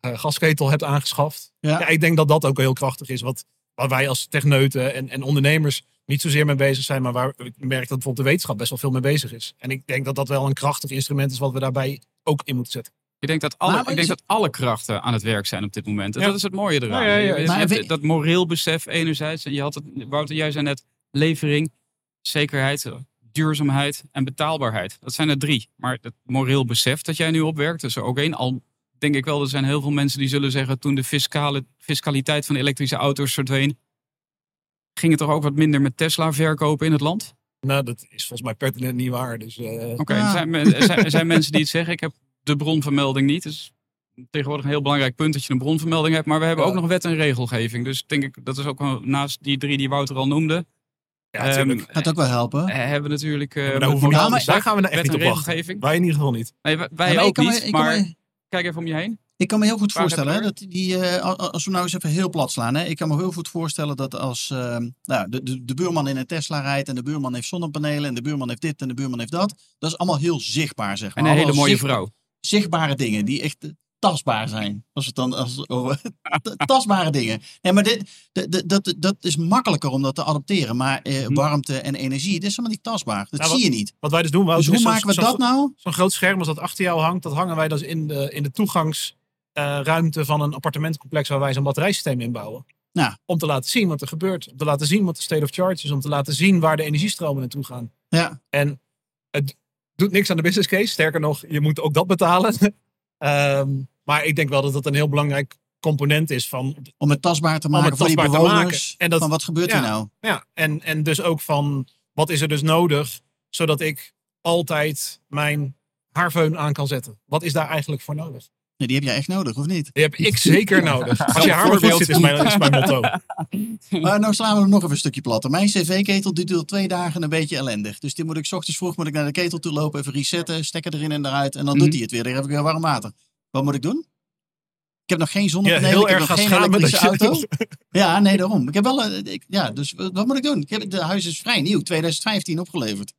eh, gasketel hebt aangeschaft. Ja. Ja. ik denk dat dat ook heel krachtig is, wat, waar wij als techneuten en, en ondernemers niet zozeer mee bezig zijn, maar waar ik merk dat bijvoorbeeld de wetenschap best wel veel mee bezig is. En ik denk dat dat wel een krachtig instrument is wat we daarbij ook in moeten zetten. Ik denk, dat alle, ik denk dat alle krachten aan het werk zijn op dit moment. En Ja. Dat is het mooie eraan. Ja, ja, ja. Je- je Maar hebt we- dat moreel besef enerzijds. En je had het, Wouter, jij zei net levering, zekerheid, duurzaamheid en betaalbaarheid. Dat zijn er drie. Maar het moreel besef dat jij nu opwerkt, is er ook één. Al denk ik wel, er zijn heel veel mensen die zullen zeggen... toen de fiscale, fiscaliteit van elektrische auto's verdween... ging het toch ook wat minder met Tesla verkopen in het land? Nou, dat is volgens mij pertinent niet waar. Dus, eh, Oké, Ja. er, zijn, er, zijn, er zijn mensen die het zeggen. Ik heb de bronvermelding niet. Dus tegenwoordig een heel belangrijk punt dat je een bronvermelding hebt. Maar we hebben Ja. ook nog wet en regelgeving. Dus denk ik, dat is ook wel naast die drie die Wouter al noemde. Ja, ehm. Gaat ook wel helpen. eh, hebben natuurlijk. eh, daar, hoeven we maar- daar gaan we nou echt wet niet op wachten. Wij in ieder geval niet. Nee, wij, Ja, ook me- niet. maar me- kijk even om je heen. Ik kan me heel goed Waar voorstellen, hè, dat die, eh, al- als we nou eens even heel plat slaan. Hè, ik kan me heel goed voorstellen dat als nou, de, de, de buurman in een Tesla rijdt en de buurman heeft zonnepanelen en de buurman heeft dit en de buurman heeft dat. Dat is allemaal heel zichtbaar, zeg maar. En een hele mooie zicht- vrouw. Zichtbare dingen die echt tastbaar zijn. Als het dan als, over- tastbare dingen. Nee, maar dit, dat, dat, dat, dat is makkelijker om dat te adopteren. Maar eh, Hm. warmte en energie, dit is helemaal niet tastbaar. Dat Nou, zie je niet. Wat wij dus doen, Dus hoe maken we dat nou? Zo'n groot scherm als dat achter jou hangt, dat hangen wij dus in de, in de toegangsruimte van een appartementencomplex waar wij zo'n batterijsysteem inbouwen. Ja. Om te laten zien wat er gebeurt. Om te laten zien wat de state of charge is. Om te laten zien waar de energiestromen naartoe gaan. Ja, En het doet niks aan de business case. Sterker nog, je moet ook dat betalen. Ehm, maar ik denk wel dat dat een heel belangrijk component is van om het tastbaar te Om maken voor die bewoners. maken. En dat- van wat gebeurt ja. hier nou? Ja, en, en dus ook van wat is er dus nodig zodat ik altijd mijn haarveun aan kan zetten. Wat is daar eigenlijk voor nodig? Nee, die heb jij echt nodig, of niet? Die heb ik zeker nodig. Als je haar goed zit, is mijn, is mijn motto. Maar nou slaan we hem nog even een stukje platter. Mijn cv-ketel duurt al twee dagen een beetje ellendig. Dus die moet ik 's ochtends vroeg moet ik naar de ketel toe lopen, even resetten, stekker erin en eruit. En dan Mhm. doet hij het weer. Dan heb ik weer warm water. Wat moet ik doen? Ik heb nog geen zonnepanelen, heel ik heb erg nog geen elektrische je... auto. Ja, nee, daarom. Ik heb wel, eh, ik, ja, dus wat moet ik doen? Ik heb, de huis is vrij nieuw, 2015 opgeleverd.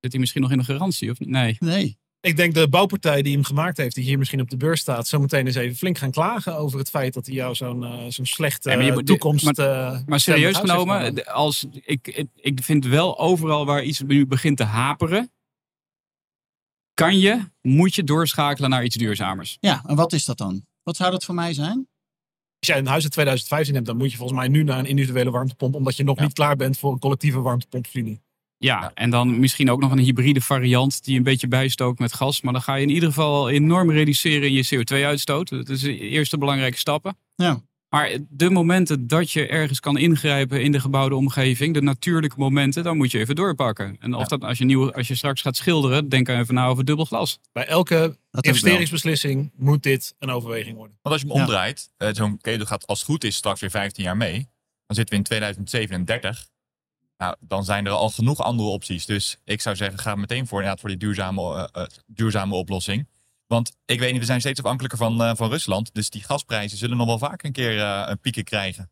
Zit hij misschien nog in de garantie of niet? Nee. Nee. Ik denk de bouwpartij die hem gemaakt heeft, die hier misschien op de beurs staat, zo meteen eens even flink gaan klagen over het feit dat hij jou zo'n eh, zo'n slechte Ja, maar je moet- toekomst. maar- eh, Maar serieus genomen, als, ik, ik, vind wel overal waar iets nu begint te haperen, kan je, moet je doorschakelen naar iets duurzamers. Ja, en wat is dat dan? Wat zou dat voor mij zijn? Als jij een huis in 2015 hebt, dan moet je volgens mij nu naar een individuele warmtepomp, omdat je nog Ja. niet klaar bent voor een collectieve warmtepompvoorziening. Ja, Ja. en dan misschien ook nog een hybride variant die een beetje bijstookt met gas. Maar dan ga je in ieder geval enorm reduceren in je CO2-uitstoot. Dat is de eerste belangrijke stappen. Ja. Maar de momenten dat je ergens kan ingrijpen in de gebouwde omgeving, de natuurlijke momenten, dan moet je even doorpakken. En of Ja. dat als je, nieuw, als je straks gaat schilderen, denk even na over dubbel glas. Bij elke Dat investeringsbeslissing moet dit een overweging worden. Want als je hem Ja. omdraait, eh, zo'n ketel gaat als het goed is straks weer 15 jaar mee. Dan zitten we in 2037. Nou, dan zijn er al genoeg andere opties. Dus ik zou zeggen, ga meteen voor, voor die duurzame, eh, eh, duurzame oplossing. Want ik weet niet, we zijn steeds afhankelijker van, eh, van Rusland. Dus die gasprijzen zullen nog wel vaak een keer een pieken krijgen.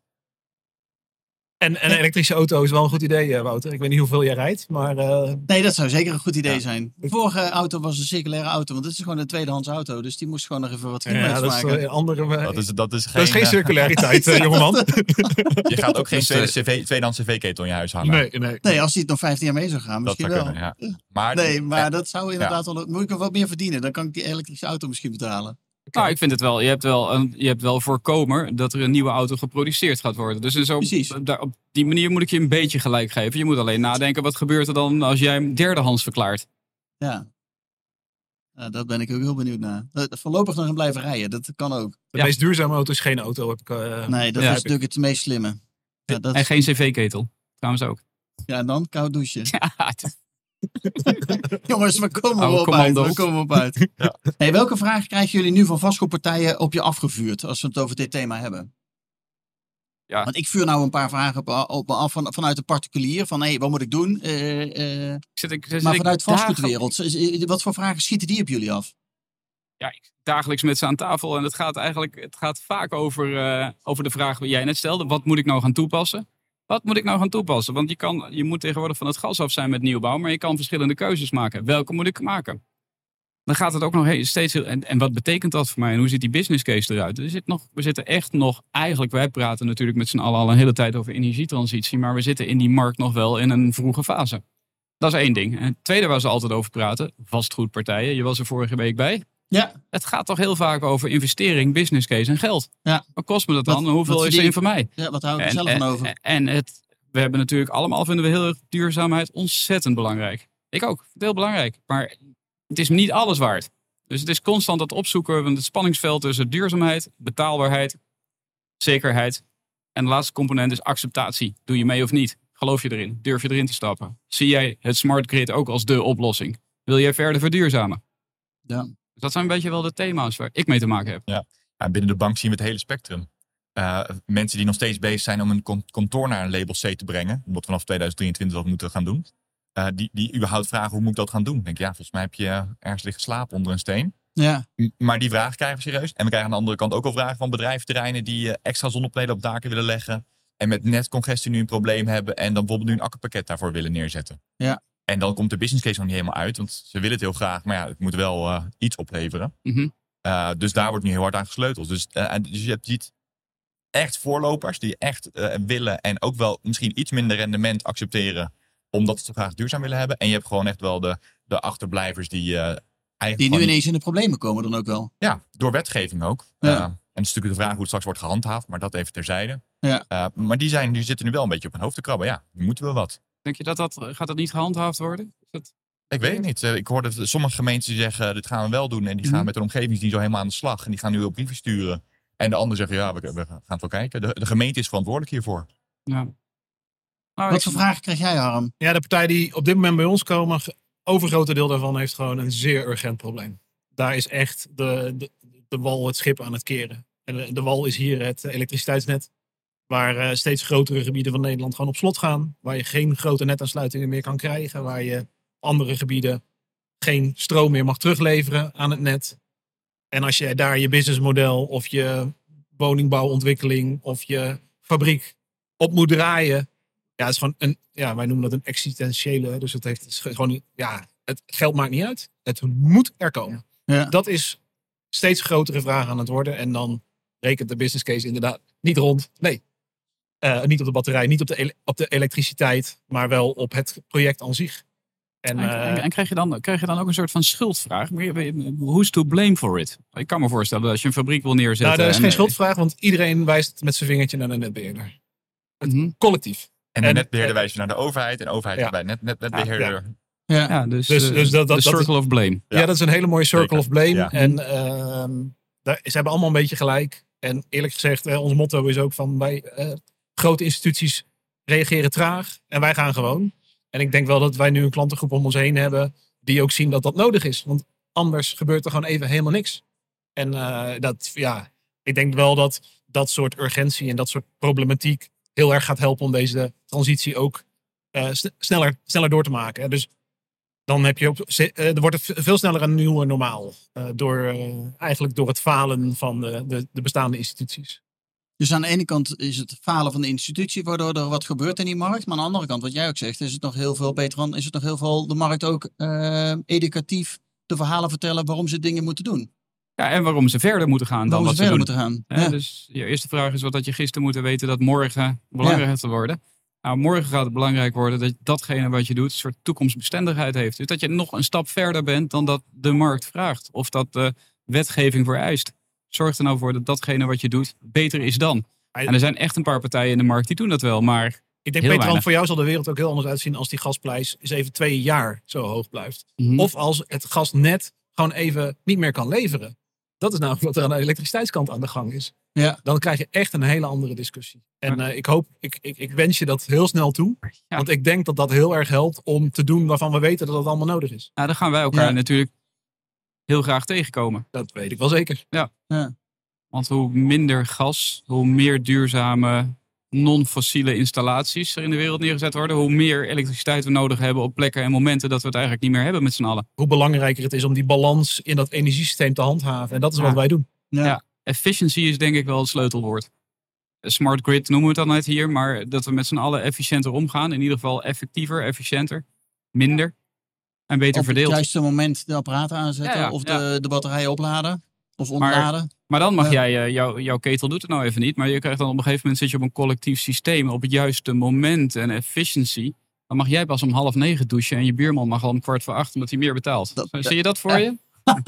En, en een elektrische auto is wel een goed idee, eh, Wouter. Ik weet niet hoeveel jij rijdt, maar eh, Nee, dat zou zeker een goed idee Ja. zijn. De vorige auto was een circulaire auto, want dit is gewoon een tweedehands auto. Dus die moest gewoon nog even wat ja, kilometers dat is maken. een andere. Dat is, dat is geen, dat is geen eh, circulariteit, eh, jongeman. je gaat ook geen tweede eh, CV, tweedehands cv-ketel in je huis hangen. Nee, nee. Nee, als die het nog 15 jaar mee zou gaan, dat misschien zou wel. kunnen, ja. Maar, Nee, maar eh, dat zou inderdaad wel... Moet ik er wat meer verdienen? Dan kan ik die elektrische auto misschien betalen. Nou, ik vind het wel. Je hebt wel, een, je hebt wel voorkomen dat er een nieuwe auto geproduceerd gaat worden. Dus zo, Precies. daar, op die manier moet ik je een beetje gelijk geven. Je moet alleen nadenken, wat gebeurt er dan als jij hem derdehands verklaart? Ja. Ja, daar ben ik ook heel benieuwd naar. Eh, Voorlopig nog in blijven rijden, dat kan ook. De Ja. meest duurzame auto is geen auto. Heb ik, eh, Nee, dat Ja, is ik. natuurlijk het meest slimme. Ja, dat, En geen cv-ketel. Trouwens ook. ja dan koud douchen. Ja, Jongens, we komen op uit. We komen op uit. hey, welke vragen krijgen jullie nu van vastgoedpartijen op je afgevuurd als we het over dit thema hebben? Ja. Want ik vuur nou een paar vragen op, op me af van, vanuit de particulier. Van hé, hey, wat moet ik doen? Eh, eh, ik zit, ik, zit maar vanuit de vastgoedwereld. Wat voor vragen schieten die op jullie af? ja, ik- dagelijks met ze aan tafel. En het gaat eigenlijk het gaat vaak over, eh, over de vraag die jij net stelde. Wat moet ik nou gaan toepassen? Wat moet ik nou gaan toepassen? Want je, kan, je moet tegenwoordig van het gas af zijn met nieuwbouw. Maar je kan verschillende keuzes maken. Welke moet ik maken? Dan gaat het ook nog steeds heel... En, en wat betekent dat voor mij? En hoe ziet die business case eruit? Er zit nog, we zitten echt nog... Eigenlijk, wij praten natuurlijk met z'n allen al een hele tijd over energietransitie. Maar we zitten in die markt nog wel in een vroege fase. Dat is één ding. Het tweede waar ze altijd over praten. Vastgoedpartijen. Je was er vorige week bij. Ja, Het gaat toch heel vaak over investering, business case en geld. Ja. Wat kost me dat dan? Hoeveel wat is verdien er in voor mij? ja wat hou ik er zelf en, van over? en het, we hebben natuurlijk allemaal, vinden we heel erg duurzaamheid ontzettend belangrijk. Ik ook, heel belangrijk. Maar het is niet alles waard. Dus het is constant het opzoeken van het spanningsveld tussen duurzaamheid, betaalbaarheid, zekerheid. En de laatste component is acceptatie. Doe je mee of niet? Geloof je erin? Durf je erin te stappen? Zie jij het smart grid ook als de oplossing? Wil jij verder verduurzamen? Ja. Dus dat zijn een beetje wel de thema's waar ik mee te maken heb. Ja, binnen de bank zien we het hele spectrum. Eh, mensen die nog steeds bezig zijn om een kantoor naar een label C te brengen, wat vanaf 2023 dat moeten gaan doen. eh, die, die überhaupt vragen hoe moet ik dat gaan doen. Ik denk, ja, volgens mij heb je ergens liggen slapen onder een steen. Ja, Maar die vragen krijgen we serieus. En we krijgen aan de andere kant ook al vragen van bedrijventerreinen die eh, extra zonnepanelen op daken willen leggen. En met netcongestie nu een probleem hebben. En dan bijvoorbeeld nu een akkerpakket daarvoor willen neerzetten. Ja. En dan komt de business case nog niet helemaal uit. Want ze willen het heel graag. Maar ja, het moet wel eh, iets opleveren. Mhm. Uh, dus daar wordt nu heel hard aan gesleuteld. Dus, en dus je hebt, ziet echt voorlopers die echt willen en ook wel misschien iets minder rendement accepteren. Omdat ze graag duurzaam willen hebben. En je hebt gewoon echt wel de, de achterblijvers die eigenlijk. die nu ineens in de problemen komen dan ook wel. Ja, door wetgeving ook. Ja. Uh, en het is natuurlijk de vraag hoe het straks wordt gehandhaafd. Maar dat even terzijde. Ja. Uh, maar die, zijn, die zitten nu wel een beetje op hun hoofd te krabben. Ja, nu moeten we wat. Denk je dat dat, gaat dat niet gehandhaafd worden? Is dat... Ik weet het niet. Uh, Ik hoorde sommige gemeenten die zeggen, dit gaan we wel doen. En die gaan Mhm. met een omgevingsdienst zo helemaal aan de slag. En die gaan nu op brieven sturen. En de anderen zeggen, ja, we, we gaan het wel kijken. De, de gemeente is verantwoordelijk hiervoor. Ja. Nou, Wat ik- voor vragen krijg jij, Harm? Ja, de partij die op dit moment bij ons komen, overgrote deel daarvan heeft gewoon een zeer urgent probleem. Daar is echt de, de, de wal het schip aan het keren. En de, de wal is hier het elektriciteitsnet. Waar eh, steeds grotere gebieden van Nederland gewoon op slot gaan. Waar je geen grote netaansluitingen meer kan krijgen. Waar je andere gebieden geen stroom meer mag terugleveren aan het net. En als je daar je businessmodel of je woningbouwontwikkeling of je fabriek op moet draaien. Ja, het is gewoon een, ja, wij noemen dat een existentiële. Dus het heeft het is gewoon, ja, het geld maakt niet uit. Het moet er komen. Ja. Dat is steeds grotere vraag aan het worden. En dan rekent de business case inderdaad niet rond. Nee. Eh, niet op de batterij, niet op de, op de elektriciteit, maar wel op het project aan zich. En, En, eh, en, en krijg, je dan, krijg je dan ook een soort van schuldvraag? Who's to blame for it? Ik kan me voorstellen dat als je een fabriek wil neerzetten... nou, dat is en, geen eh, schuldvraag, want iedereen wijst met zijn vingertje naar de netbeheerder. mhm. Collectief. En de En- netbeheerder wijst je naar de overheid. En de overheid Ja. bij net, net, netbeheerder. Ja. Ja, dus, Dus- eh, dus dat- dat- de dat is- circle of blame. Ja. Ja. dat is een hele mooie circle Zeker. of blame. Ja. En ehm, daar, ze hebben allemaal een beetje gelijk. En eerlijk gezegd, eh, ons motto is ook van wij eh, grote instituties reageren traag en wij gaan gewoon. En ik denk wel dat wij nu een klantengroep om ons heen hebben die ook zien dat dat nodig is. Want anders gebeurt er gewoon even helemaal niks. En eh, dat, ja, ik denk wel dat dat soort urgentie en dat soort problematiek heel erg gaat helpen om deze transitie ook eh, sne- sneller, sneller door te maken. Dus dan heb je op, er wordt het veel sneller een nieuwe normaal. door, eigenlijk door het falen van de, de bestaande instituties. Dus aan de ene kant is het falen van de institutie, waardoor er wat gebeurt in die markt. Maar aan de andere kant, wat jij ook zegt, is het nog heel veel beter dan, is het nog heel veel de markt ook eh, educatief de verhalen vertellen waarom ze dingen moeten doen. Ja, en waarom ze verder moeten gaan dan wat ze ze verder doen. moeten gaan. Ja. Dus je eerste vraag is wat had je gisteren moeten weten dat morgen belangrijk gaat worden. Nou, morgen gaat het belangrijk worden dat datgene wat je doet een soort toekomstbestendigheid heeft. Dus dat je nog een stap verder bent dan dat de markt vraagt. Of dat de wetgeving vereist. Zorg er nou voor dat datgene wat je doet beter is dan. En er zijn echt een paar partijen in de markt die doen dat wel. Maar Ik denk, Heel Peter, weinig. voor jou zal de wereld ook heel anders uitzien als die gasprijs eens even twee jaar zo hoog blijft. Mhm. Of als het gasnet gewoon even niet meer kan leveren. Dat is namelijk wat er aan de elektriciteitskant aan de gang is. Ja. Dan krijg je echt een hele andere discussie. En eh, ik hoop, ik, ik, ik wens je dat heel snel toe. Ja. Want ik denk dat dat heel erg helpt om te doen waarvan we weten dat het allemaal nodig is. nou, dan gaan wij elkaar natuurlijk heel graag tegenkomen. Dat weet ik wel zeker. Want hoe minder gas, hoe meer duurzame non-fossiele installaties er in de wereld neergezet worden, hoe meer elektriciteit we nodig hebben op plekken en momenten dat we het eigenlijk niet meer hebben met z'n allen. Hoe belangrijker het is om die balans in dat energiesysteem te handhaven. En dat is wat Ja. wij doen. Ja. Ja. Efficiency is denk ik wel het sleutelwoord. Smart grid noemen we het dan net hier, maar dat we met z'n allen efficiënter omgaan. In ieder geval effectiever, efficiënter, minder en beter Op het verdeeld. juiste moment de apparaten aanzetten Ja, ja, of ja. de, de batterijen opladen of Maar- ontladen. Maar dan mag Ja. jij, eh, jouw jouw ketel doet het nou even niet, maar je krijgt dan op een gegeven moment zit je op een collectief systeem op het juiste moment en efficiency. Dan mag jij pas om half negen douchen en je buurman mag al om kwart voor acht omdat hij meer betaalt. Dat- Zie je dat voor je?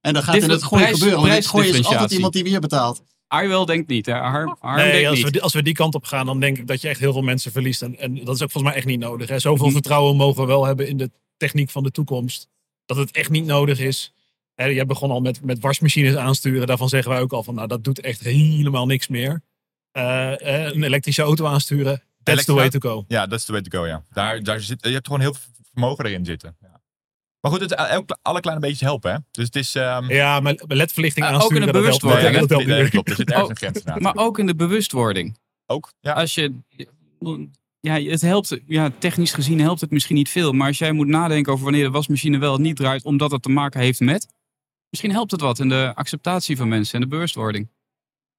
En dan gaat Dit in het gooien gebeuren. Want in het gooien is altijd prijsdifferentiatie. iemand die meer betaalt. Arwel denkt niet, hè? Harm, Harm Nee, denkt als, niet. we, die- als we die kant op gaan, dan denk ik dat je echt heel veel mensen verliest. En, en dat is ook volgens mij echt niet nodig. Hè. Zoveel vertrouwen mogen we wel hebben in de techniek van de toekomst. Dat het echt niet nodig is. Hè, jij begon al met, met wasmachines aansturen. Daarvan zeggen wij ook al van, nou, dat doet echt helemaal niks meer. Eh, eh, een elektrische auto aansturen, that's the way to go. Ja, dat is de way to go, ja. Daar, daar zit, je hebt gewoon heel veel vermogen erin zitten. Ja. Maar goed, het, elk- alle kleine beetjes helpen, hè. Dus het is... ehm, Ja, maar ledverlichting Ah, ook in aansturen, de dat bewustwording, dat nee, klopt. Er zit ergens een grens. Maar ook in de bewustwording. Ook, ja. Als je, ja, het helpt, ja, technisch gezien helpt het misschien niet veel. Maar als jij moet nadenken over wanneer de wasmachine wel niet draait, omdat het te maken heeft met. Misschien helpt het wat in de acceptatie van mensen en de bewustwording.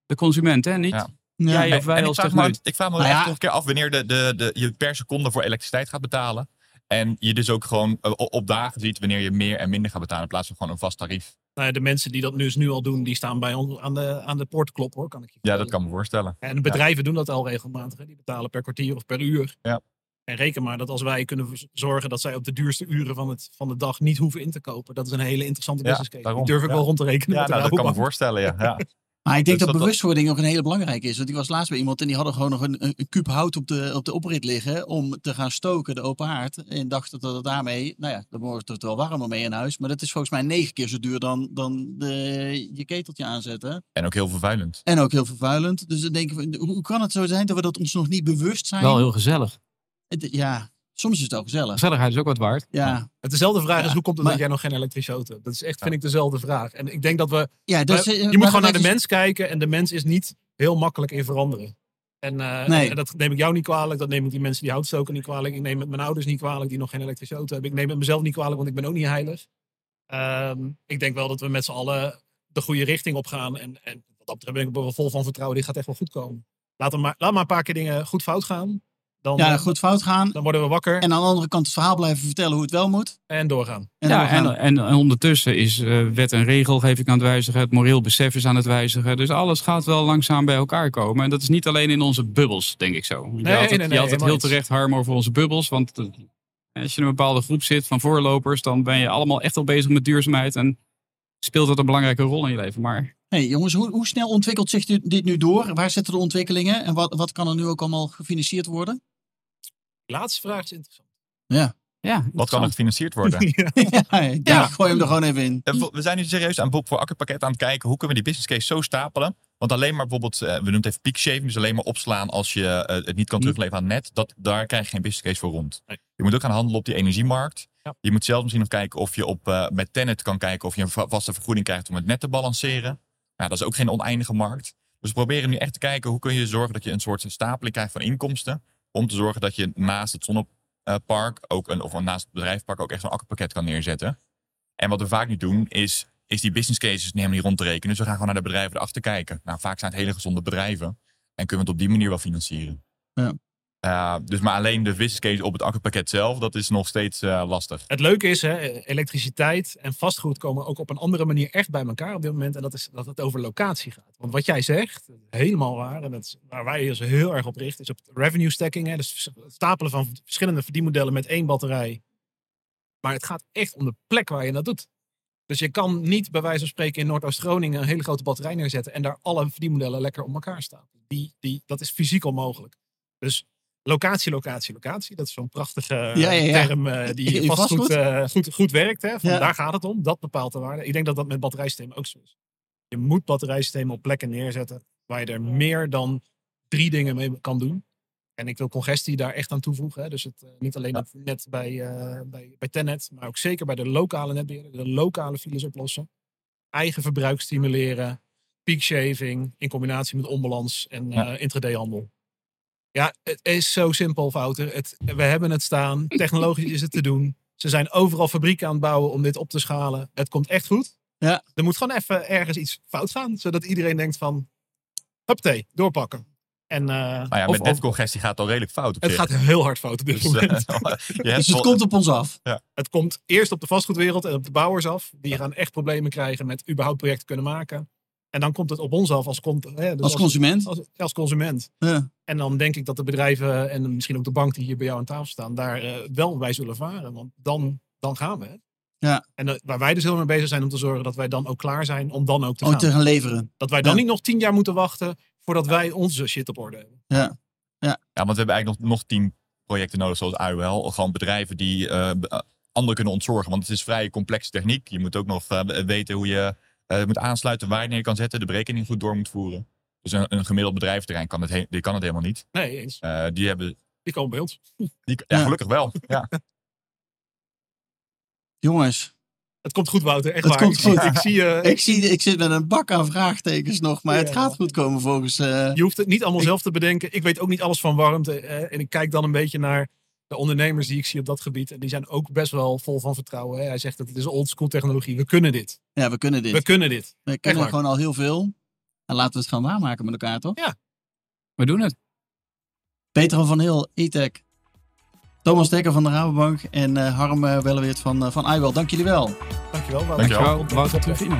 De consument, hè? Niet Ja. Ja. of wij en ik als vraag me, ik vraag me Nou echt nog een keer af wanneer de, de, de, je per seconde voor elektriciteit gaat betalen. En je dus ook gewoon eh, op dagen ziet wanneer je meer en minder gaat betalen. In plaats van gewoon een vast tarief. Nou ja, de mensen die dat dus nu al doen, die staan bij ons aan de, aan de poort kloppen hoor, kan ik je Ja, dat kan me voorstellen. En de bedrijven doen dat al regelmatig. Hè. Die betalen per kwartier of per uur. Ja. En reken maar dat als wij kunnen zorgen dat zij op de duurste uren van, het, van de dag niet hoeven in te kopen. Dat is een hele interessante Ja, business case. daarom. Die durf ik wel rond te rekenen. Ja, nou, dat kan me voorstellen, ja. Maar ik denk Dus dat, dat- bewustwording ook een hele belangrijke is. Want ik was laatst bij iemand en die hadden gewoon nog een, een, een kuub hout op de, op de oprit liggen om te gaan stoken, de open haard. En dachten dat het daarmee, nou ja, dan wordt het wel warmer mee in huis. Maar dat is volgens mij negen keer zo duur dan, dan de, je keteltje aanzetten. En ook heel vervuilend. En ook heel vervuilend. Dus dan denken we, hoe hoe kan het zo zijn dat we dat ons nog niet bewust zijn? Wel heel gezellig. Het- Ja, soms is het wel gezellig. Gezelligheid is ook wat waard. Ja, Het dezelfde vraag Ja, is, hoe komt het maar- dat jij nog geen elektrische auto hebt? Dat is echt, vind ik, dezelfde vraag. En ik denk dat we... ja dus, we- eh, je maar moet gewoon naar de is- mens kijken. En de mens is niet heel makkelijk in veranderen. En, eh, Nee. en dat neem ik jou niet kwalijk. Dat neem ik die mensen die hout stoken niet kwalijk. Ik neem het mijn ouders niet kwalijk die nog geen elektrische auto hebben. Ik neem het mezelf niet kwalijk, want ik ben ook niet heilig. Ehm, ik denk wel dat we met z'n allen de goede richting op gaan. En, en wat dat betreft ben ik er wel vol van vertrouwen. Dit gaat echt wel goed komen. Laat, hem maar, laat maar een paar keer dingen goed fout gaan. Dan, Ja, eh, goed fout gaan. dan worden we wakker en, En aan de andere kant het verhaal blijven vertellen hoe het wel moet. doorgaan. En ja, doorgaan. en, en, en ondertussen is eh, wet en regelgeving aan het wijzigen. Het moreel besef is aan het wijzigen. Dus alles gaat wel langzaam bij elkaar komen. En dat is niet alleen in onze bubbels, denk ik zo. Je nee, had het, nee, je nee, had het helemaal heel terecht harm over onze bubbels. Want eh, als je in een bepaalde groep zit van voorlopers... dan ben je allemaal echt al bezig met duurzaamheid. En speelt dat een belangrijke rol in je leven. Maar Hey jongens, hoe, hoe snel ontwikkelt zich dit, dit nu door? Waar zitten de ontwikkelingen? En wat, wat kan er nu ook allemaal gefinancierd worden? Laatste vraag is interessant. Ja, ja, Wat kan er gefinancierd worden? ja. ja, ik gooi hem er gewoon even in. We zijn nu serieus aan Bob voor Akkerpakket aan het kijken. Hoe kunnen we die business case zo stapelen? Want alleen maar bijvoorbeeld, eh, we noemen het even peak shaving. Dus alleen maar opslaan als je eh, het niet kan terugleveren aan net. Dat, daar krijg je geen business case voor rond. Nee. Je moet ook gaan handelen op die energiemarkt. Ja. Je moet zelf misschien nog kijken of je op, eh, met Tenet kan kijken of je een va- vaste vergoeding krijgt om het net te balanceren. Nou, dat is ook geen oneindige markt. Dus we proberen nu echt te kijken hoe kun je zorgen dat je een soort stapeling krijgt van inkomsten. Om te zorgen dat je naast het bedrijfspark ook een, of naast het bedrijfspark ook echt zo'n akkerpakket kan neerzetten. En wat we vaak niet doen, is, is die business cases helemaal niet rond te rekenen. Dus we gaan gewoon naar de bedrijven erachter kijken. Nou, vaak zijn het hele gezonde bedrijven. En kunnen we het op die manier wel financieren. Ja. Uh, dus maar alleen de business case op het akkerpakket zelf, dat is nog steeds uh, lastig. Het leuke is, hè, elektriciteit en vastgoed komen ook op een andere manier echt bij elkaar op dit moment. En dat is dat het over locatie gaat. Want wat jij zegt, helemaal waar, en dat waar wij ons heel erg op richten, is op revenue stacking. Hè, dus het stapelen van verschillende verdienmodellen met één batterij. Maar het gaat echt om de plek waar je dat doet. Dus je kan niet bij wijze van spreken in Noordoost-Groningen een hele grote batterij neerzetten en daar alle verdienmodellen lekker op elkaar staan. Die, die, dat is fysiek onmogelijk. Dus locatie, locatie, locatie. Dat is zo'n prachtige Ja, ja, ja. term uh, die vast goed, eh, goed, goed werkt. Hè? Van Ja. Daar gaat het om. Dat bepaalt de waarde. Ik denk dat dat met batterijsystemen ook zo is. Je moet batterijsystemen op plekken neerzetten waar je er meer dan drie dingen mee kan doen. En ik wil congestie daar echt aan toevoegen. Hè? Dus het, eh, niet alleen het net bij, eh, bij, bij Tennet, maar ook zeker bij de lokale netbeheerder. De lokale files oplossen. Eigen verbruik stimuleren. Peak shaving in combinatie met onbalans en Ja. eh intraday-handel. Ja, het is zo simpel, Wouter. Het, we hebben het staan. Technologisch is het te doen. Ze zijn overal fabrieken aan het bouwen om dit op te schalen. Het komt echt goed. Ja. Er moet gewoon even ergens iets fout gaan. Zodat iedereen denkt van... Huppatee, doorpakken. En, eh, Nou ja, of- met netcongestie gaat het al redelijk fout op het zich. gaat heel hard fout op dit Dus, moment. eh, hebt Dus het komt op ons af. Het komt eerst op de vastgoedwereld en op de bouwers af. Die gaan echt problemen krijgen met überhaupt projecten kunnen maken. En dan komt het op ons af als, con- hè, dus Als consument. Als, als consument. Ja. En dan denk ik dat de bedrijven en misschien ook de bank die hier bij jou aan tafel staan, daar eh, wel bij zullen varen. Want dan, dan gaan we. Hè? Ja. En eh, waar wij dus heel mee bezig zijn om te zorgen dat wij dan ook klaar zijn om dan ook te gaan. te gaan leveren. Dat wij dan Ja. niet nog tien jaar moeten wachten voordat wij onze shit op orde hebben. Ja. Ja, want we hebben eigenlijk nog, nog tien projecten nodig, zoals IOL. Gewoon bedrijven die eh, eh, anderen kunnen ontzorgen. Want het is vrij complexe techniek. Je moet ook nog weten hoe je eh, moet aansluiten, waar je neer kan zetten, de berekening goed door moet voeren. Dus een, een gemiddeld bedrijventerrein kan het, he- die kan het helemaal niet. Nee, eens. Eh, die hebben, Die komen bij ons. die, ja, Ja. gelukkig wel. Ja. Jongens, Het komt goed, Wouter. Echt Het waar. komt ik, zie- goed. ik zie je. ik, zie, ik zit met een bak aan vraagtekens nog, maar het gaat goed komen volgens... eh, Je hoeft het niet allemaal Ik- zelf te bedenken. Ik weet ook niet alles van warmte. eh, en ik kijk dan een beetje naar de ondernemers die ik zie op dat gebied. En die zijn ook best wel vol van vertrouwen. Hè. Hij zegt dat het is old school technologie. We kunnen dit. ja, we kunnen dit. We kunnen dit. We kunnen waar. gewoon al heel veel. En laten we het gaan waarmaken met elkaar, toch? We doen het. Peter van Heel, E-Tech. Thomas Dekker van de Rabobank en eh, Harm uh, Welleweert van, eh, van iWell. Dank jullie wel. Dankjewel. Dankjewel. Dankjewel. Wouter Trevino.